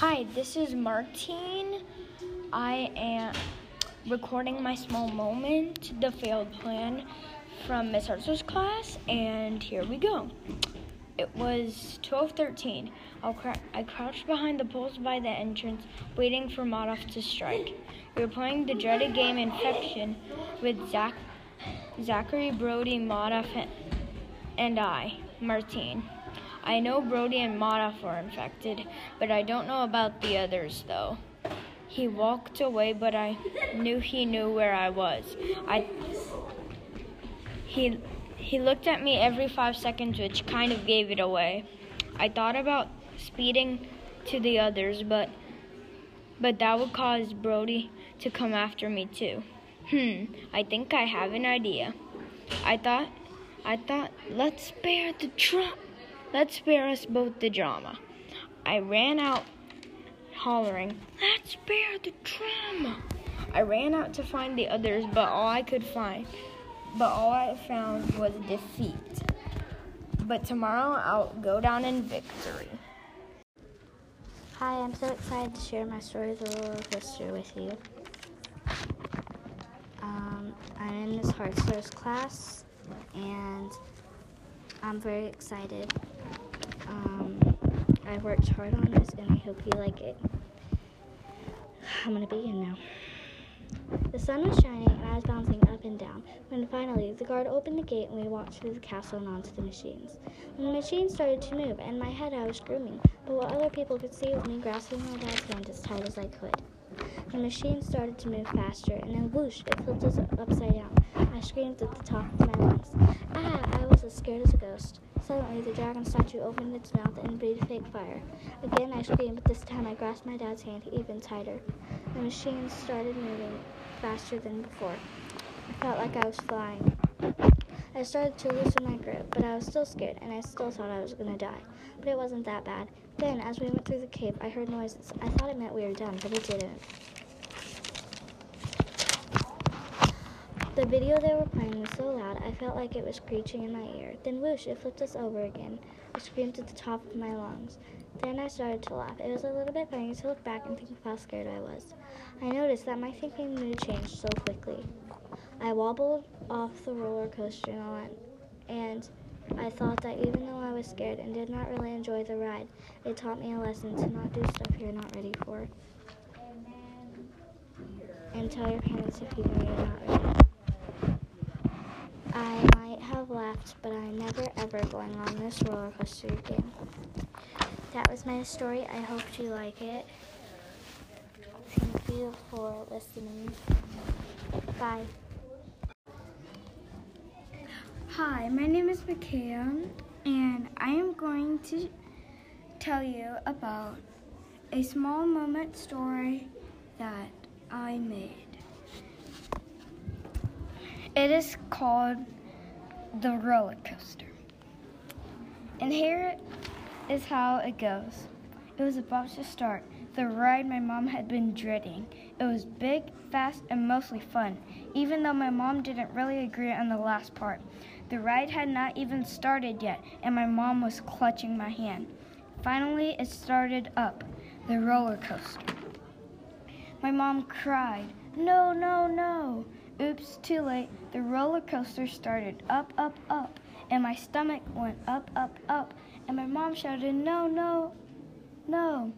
Hi, this is Martine. I am recording my small moment, the failed plan from Miss Hartzler's class, and here we go. It was 12:13. Cr- I crouched behind the poles by the entrance, waiting for Madoff to strike. We were playing the dreaded game Infection with Zach, Zachary, Brody, Madoff, and I, Martine. I know Brody and Madoff are infected, but I don't know about the others, though. He walked away, but I knew he knew where I was. I he he looked at me every five seconds, which kind of gave it away. I thought about speeding to the others, but but that would cause Brody to come after me too. Hmm, I think I have an idea. I thought I thought let's spare the drama. Let's spare us both the drama. I ran out hollering, Let's spare the drama. I ran out to find the others, but all I could find but all I found was defeat. But tomorrow I'll go down in victory. Hi, I'm so excited to share my story of the roller coaster with you. Um, I'm in Miss Hartzler's class, and I'm very excited. I worked hard on this, and I hope you like it. I'm gonna begin now. The sun was shining, and I was bouncing up and down. When finally the guard opened the gate, and we walked through the castle and onto the machines. When the machines started to move, and in my head I was screaming, but what other people could see was me grasping my dad's hand as tight as I could. The machine started to move faster, and then whoosh, it flipped us upside down. I screamed at the top of my lungs. Scared as a ghost. Suddenly, the dragon statue opened its mouth and breathed fake fire. Again, I screamed, but this time I grasped my dad's hand even tighter. The machine started moving faster than before. I felt like I was flying. I started to loosen my grip, but I was still scared, and I still thought I was going to die. But it wasn't that bad. Then, as we went through the cave, I heard noises. I thought it meant we were done, but it didn't. The video they were playing was so loud, I felt like it was screeching in my ear. Then whoosh, it flipped us over again. I screamed at the top of my lungs. Then I started to laugh. It was a little bit funny to look back and think of how scared I was. I noticed that my thinking mood changed so quickly. I wobbled off the roller coaster and and, I thought that even though I was scared and did not really enjoy the ride, it taught me a lesson to not do stuff you're not ready for. And tell your parents if you know you're not ready. I might have laughed, but I'm never ever going on this roller coaster again. That was my story. I hope you like it. Thank you for listening. Bye. Hi, my name is Micaiah, and I am going to tell you about a small moment story that I made. It is called The Roller Coaster. And here is how it goes. It was about to start. The ride my mom had been dreading. It was big, fast, and mostly fun, even though my mom didn't really agree on the last part. The ride had not even started yet, and my mom was clutching my hand. Finally, it started up the roller coaster. My mom cried, No, no, no. Oops, too late. The roller coaster started up, up, up, and my stomach went up, up, up, and my mom shouted, No, no, no.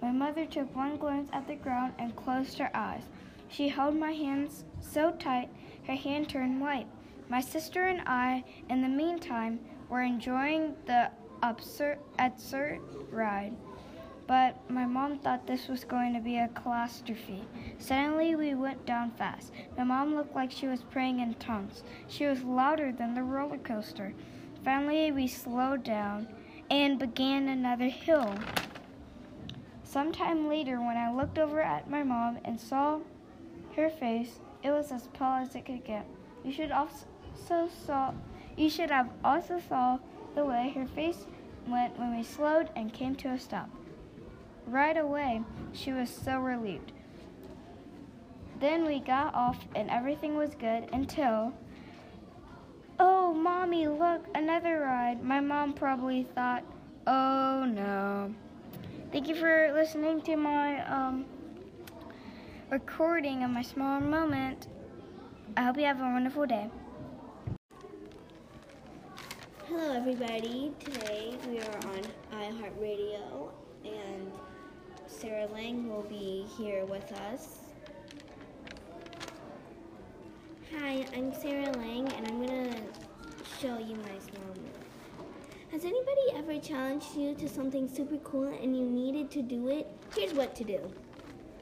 My mother took one glance at the ground and closed her eyes. She held my hands so tight, her hand turned white. My sister and I, in the meantime, were enjoying the absurd, absurd ride. But my mom thought this was going to be a catastrophe. Suddenly, we went down fast. My mom looked like she was praying in tongues. She was louder than the roller coaster. Finally, we slowed down and began another hill. Sometime later, when I looked over at my mom and saw her face, it was as pale as it could get. You should also saw you should have also saw the way her face went when we slowed and came to a stop. Right away, she was so relieved. Then we got off and everything was good until Oh, mommy, look, another ride. My mom probably thought, "Oh no." Thank you for listening to my um, recording of my small moment. I hope you have a wonderful day. Hello, everybody. Today we are on iHeartRadio, and Sarah Lang will be here with us. Hi, I'm Sarah Lang, and I'm gonna show you my small moment. Has anybody ever challenged you to something super cool and you needed to do it? Here's what to do.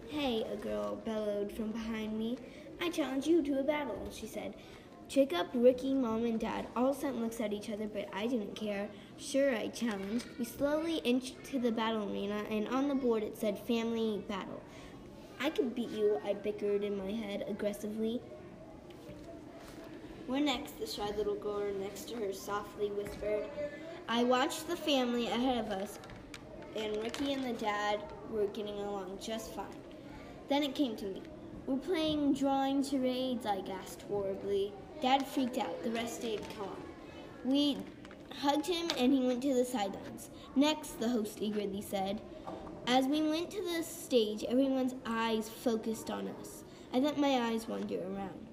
Hey, a girl bellowed from behind me. I challenge you to a battle, she said. Jacob, Ricky, Mom, and Dad all sent looks at each other, but I didn't care. Sure, I challenged. We slowly inched to the battle arena, and on the board it said Family Battle. I could beat you, I bickered in my head aggressively. We're next, the shy little girl next to her softly whispered. I watched the family ahead of us, and Ricky and the dad were getting along just fine. Then it came to me. We're playing drawing charades, I gasped horribly. Dad freaked out. The rest stayed calm. We hugged him and he went to the sidelines. Next, the host eagerly said. As we went to the stage, everyone's eyes focused on us. I let my eyes wander around.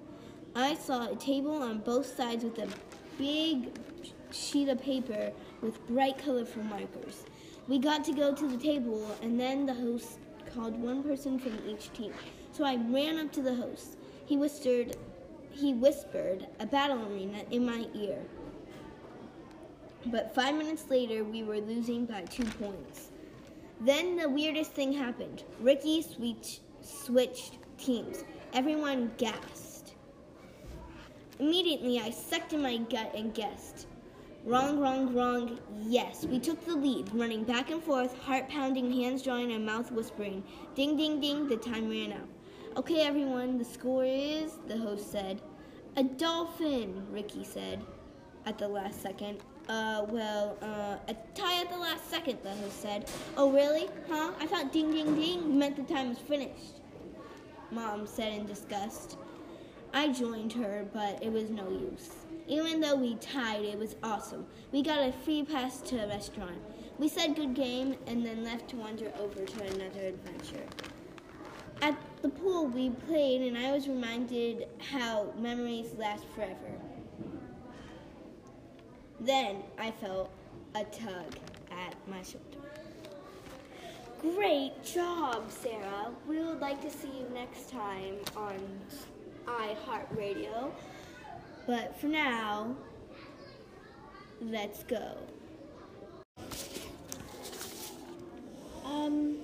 I saw a table on both sides with a big sheet of paper with bright colorful markers. We got to go to the table, and then the host called one person from each team. So I ran up to the host. He whispered, he whispered a battle arena in my ear. But five minutes later, we were losing by two points. Then the weirdest thing happened. Ricky switch, switched teams. Everyone gasped. Immediately, I sucked in my gut and guessed. Wrong, wrong, wrong. Yes, we took the lead, running back and forth, heart pounding, hands drawing, and mouth whispering. Ding, ding, ding, the time ran out. Okay, everyone, the score is, the host said. A dolphin, Ricky said at the last second. Uh, well, uh, a tie at the last second, the host said. Oh, really? Huh? I thought ding, ding, ding meant the time was finished. Mom said in disgust. I joined her, but it was no use. Even though we tied, it was awesome. We got a free pass to a restaurant. We said good game and then left to wander over to another adventure. At the pool, we played, and I was reminded how memories last forever. Then I felt a tug at my shoulder. Great job, Sarah. We would like to see you next time on iHeartRadio. But for now, let's go. Um,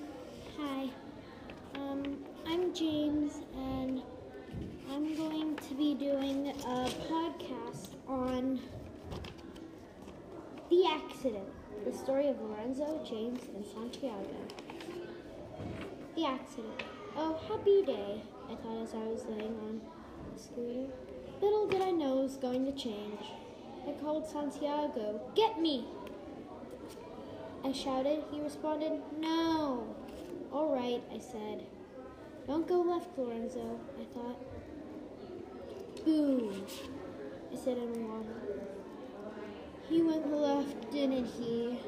hi. Um, I'm James, and I'm going to be doing a podcast on the accident, the story of Lorenzo, James, and Santiago. The accident. Oh, happy day, I thought as I was laying on the scooter. Little did I know it was going to change. I called Santiago, Get me! I shouted. He responded, No. All right, I said. Don't go left, Lorenzo, I thought. Boom, I said in alarm. He went left, didn't he?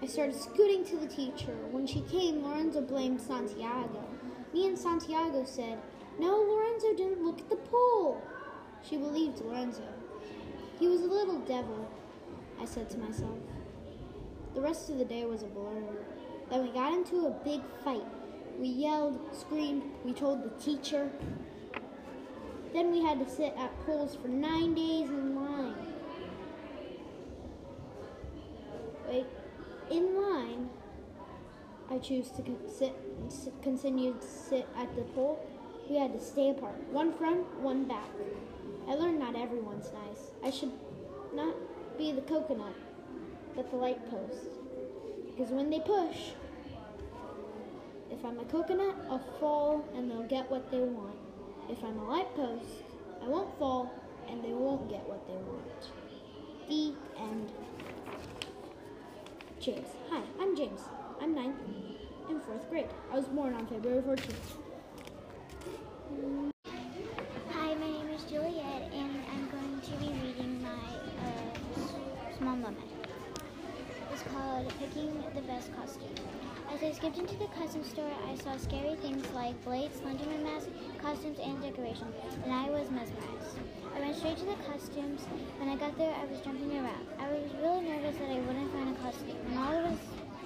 I started scooting to the teacher. When she came, Lorenzo blamed Santiago. Me and Santiago said, No, Lorenzo didn't look at the pole. She believed Lorenzo. He was a little devil, I said to myself. The rest of the day was a blur. Then we got into a big fight. We yelled, screamed, we told the teacher. Then we had to sit at poles for nine days in line. Wait, in line, I choose to con- sit, continue to sit at the pole. We had to stay apart, one front, one back. I learned not everyone's nice. I should not be the coconut, but the light post. Because when they push, if I'm a coconut, I'll fall and they'll get what they want. If I'm a light post, I won't fall and they won't get what they want. The end. James. Hi, I'm James. I'm nine in fourth grade. I was born on February 14th. Picking the Best Costume. As I skipped into the costume store, I saw scary things like blades, Slenderman masks, costumes, and decorations, and I was mesmerized. I went straight to the costumes. When I got there, I was jumping around. I was really nervous that I wouldn't find a costume, and all it was,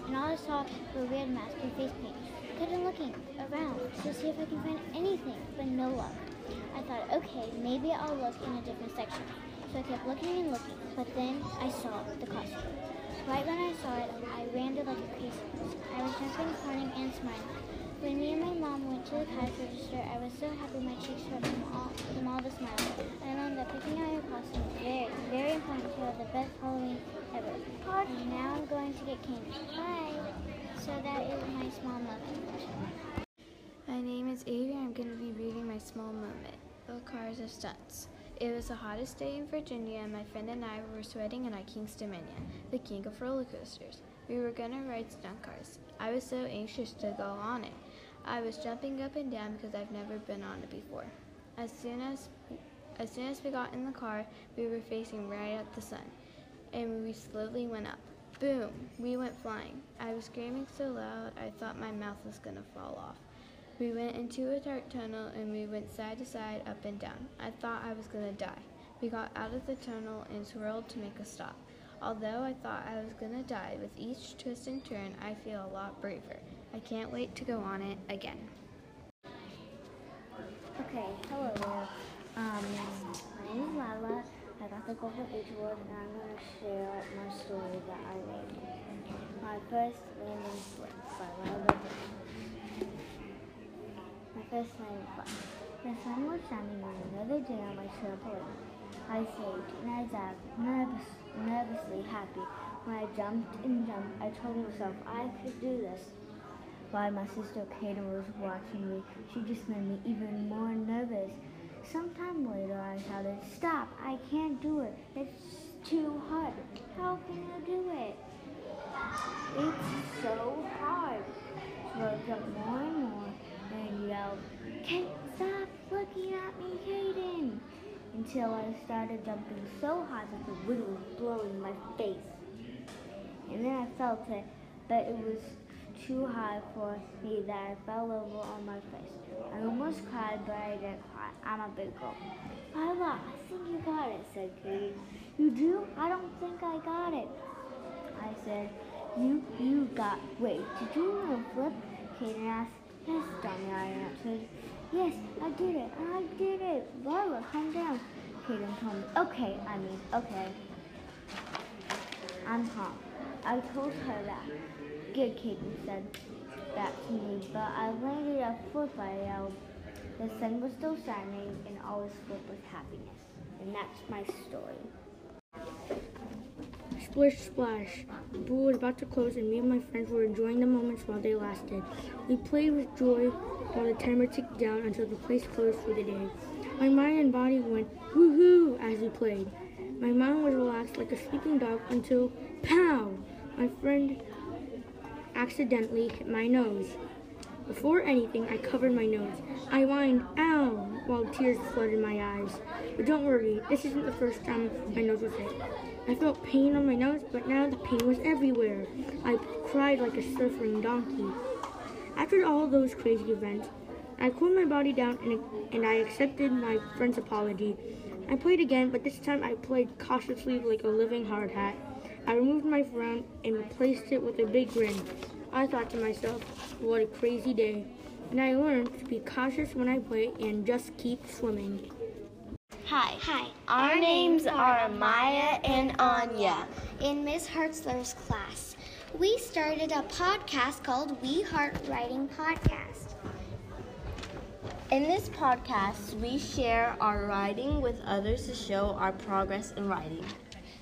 and all I saw were weird masks and face paint. I kept on looking around to see if I can find anything, but no luck. I thought, okay, maybe I'll look in a different section. So I kept looking and looking, but then I saw the costume. Right when I saw it, I ran to like a crazy. I was jumping, running, and smiling. When me and my mom went to the cash register, I was so happy my cheeks hurt from all, from all the smiles. I learned that picking out your costume is very, very important to have the best Halloween ever. And now I'm going to get candy. Bye. So that is my small moment. My name is Avery. I'm going to be reading my small moment. The Cars of Stunts. It was the hottest day in Virginia, and my friend and I were sweating in our King's Dominion, the king of roller coasters. We were going to ride stunt cars. I was so anxious to go on it. I was jumping up and down because I've never been on it before. As soon as as soon as we got in the car, we were facing right at the sun, and we slowly went up. Boom! We went flying. I was screaming so loud I thought my mouth was gonna fall off. We went into a dark tunnel and we went side to side, up and down. I thought I was gonna die. We got out of the tunnel and swirled to make a stop. Although I thought I was gonna die, with each twist and turn, I feel a lot braver. I can't wait to go on it again. Okay, hello there. Um, my name is Lala. I got the Golden Beach Award and I'm going to share my story that I made. My first landing flip by Lala Landing flip. The sun was shining on another day on my trampoline. I saved and I dived, nervous, nervously happy. When I jumped and jumped, I told myself I could do this. While my sister Kaden was watching me, she just made me even more nervous. Sometime later, I shouted, Stop! I can't do it. It's too hard. How can you do it? It's so hard. So I jumped more and more Kate, stop looking at me, Kaden! Until I started jumping so hard that the wind was blowing my face. And then I felt it, but it was too high for me that I fell over on my face. I almost cried, but I didn't cry. I'm a big girl. Lila, I think you got it, said Katie. You do? I don't think I got it. I said, you, you got, wait, did you know flip? Kaden asked. Yes, dummy, I answered. Yes, I did it. I did it. Lila, calm down. Kaden told me. Okay, I mean, okay. I'm calm. I told her that. Good, Kaden said that to me, but I landed a flip I yelled. The sun was still shining, and all was filled with happiness. And that's my story. Splish splash. The pool was about to close, and me and my friends were enjoying the moments while they lasted. We played with joy while the timer ticked down until the place closed for the day. My mind and body went woohoo as we played. My mind was relaxed like a sleeping dog until pow! My friend accidentally hit my nose. Before anything, I covered my nose. I whined, ow, while tears flooded my eyes. But don't worry, this isn't the first time my nose was hit. I felt pain on my nose, but now the pain was everywhere. I cried like a suffering donkey. After all those crazy events, I cooled my body down and, and I accepted my friend's apology. I played again, but this time I played cautiously like a living hard hat. I removed my frown and replaced it with a big grin. I thought to myself, what a crazy day. And I learned to be cautious when I play and just keep swimming. Hi. Hi. Our, Our names, names are are Maya and Anya. In Miss Hartzler's class, we started a podcast called We Heart Writing Podcast. In this podcast, we share our writing with others to show our progress in writing.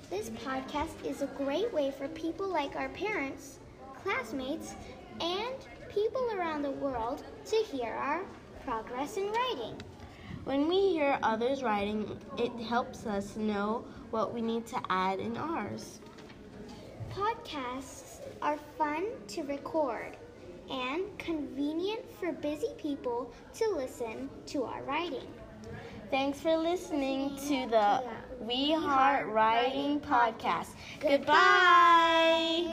This podcast is a great way for people like our parents, classmates, and people around the world to hear our progress in writing. When we hear others writing, it helps us know what we need to add in ours. Podcasts are fun to record and convenient for busy people to listen to our writing. Thanks for listening to the We Heart Writing podcast. Goodbye.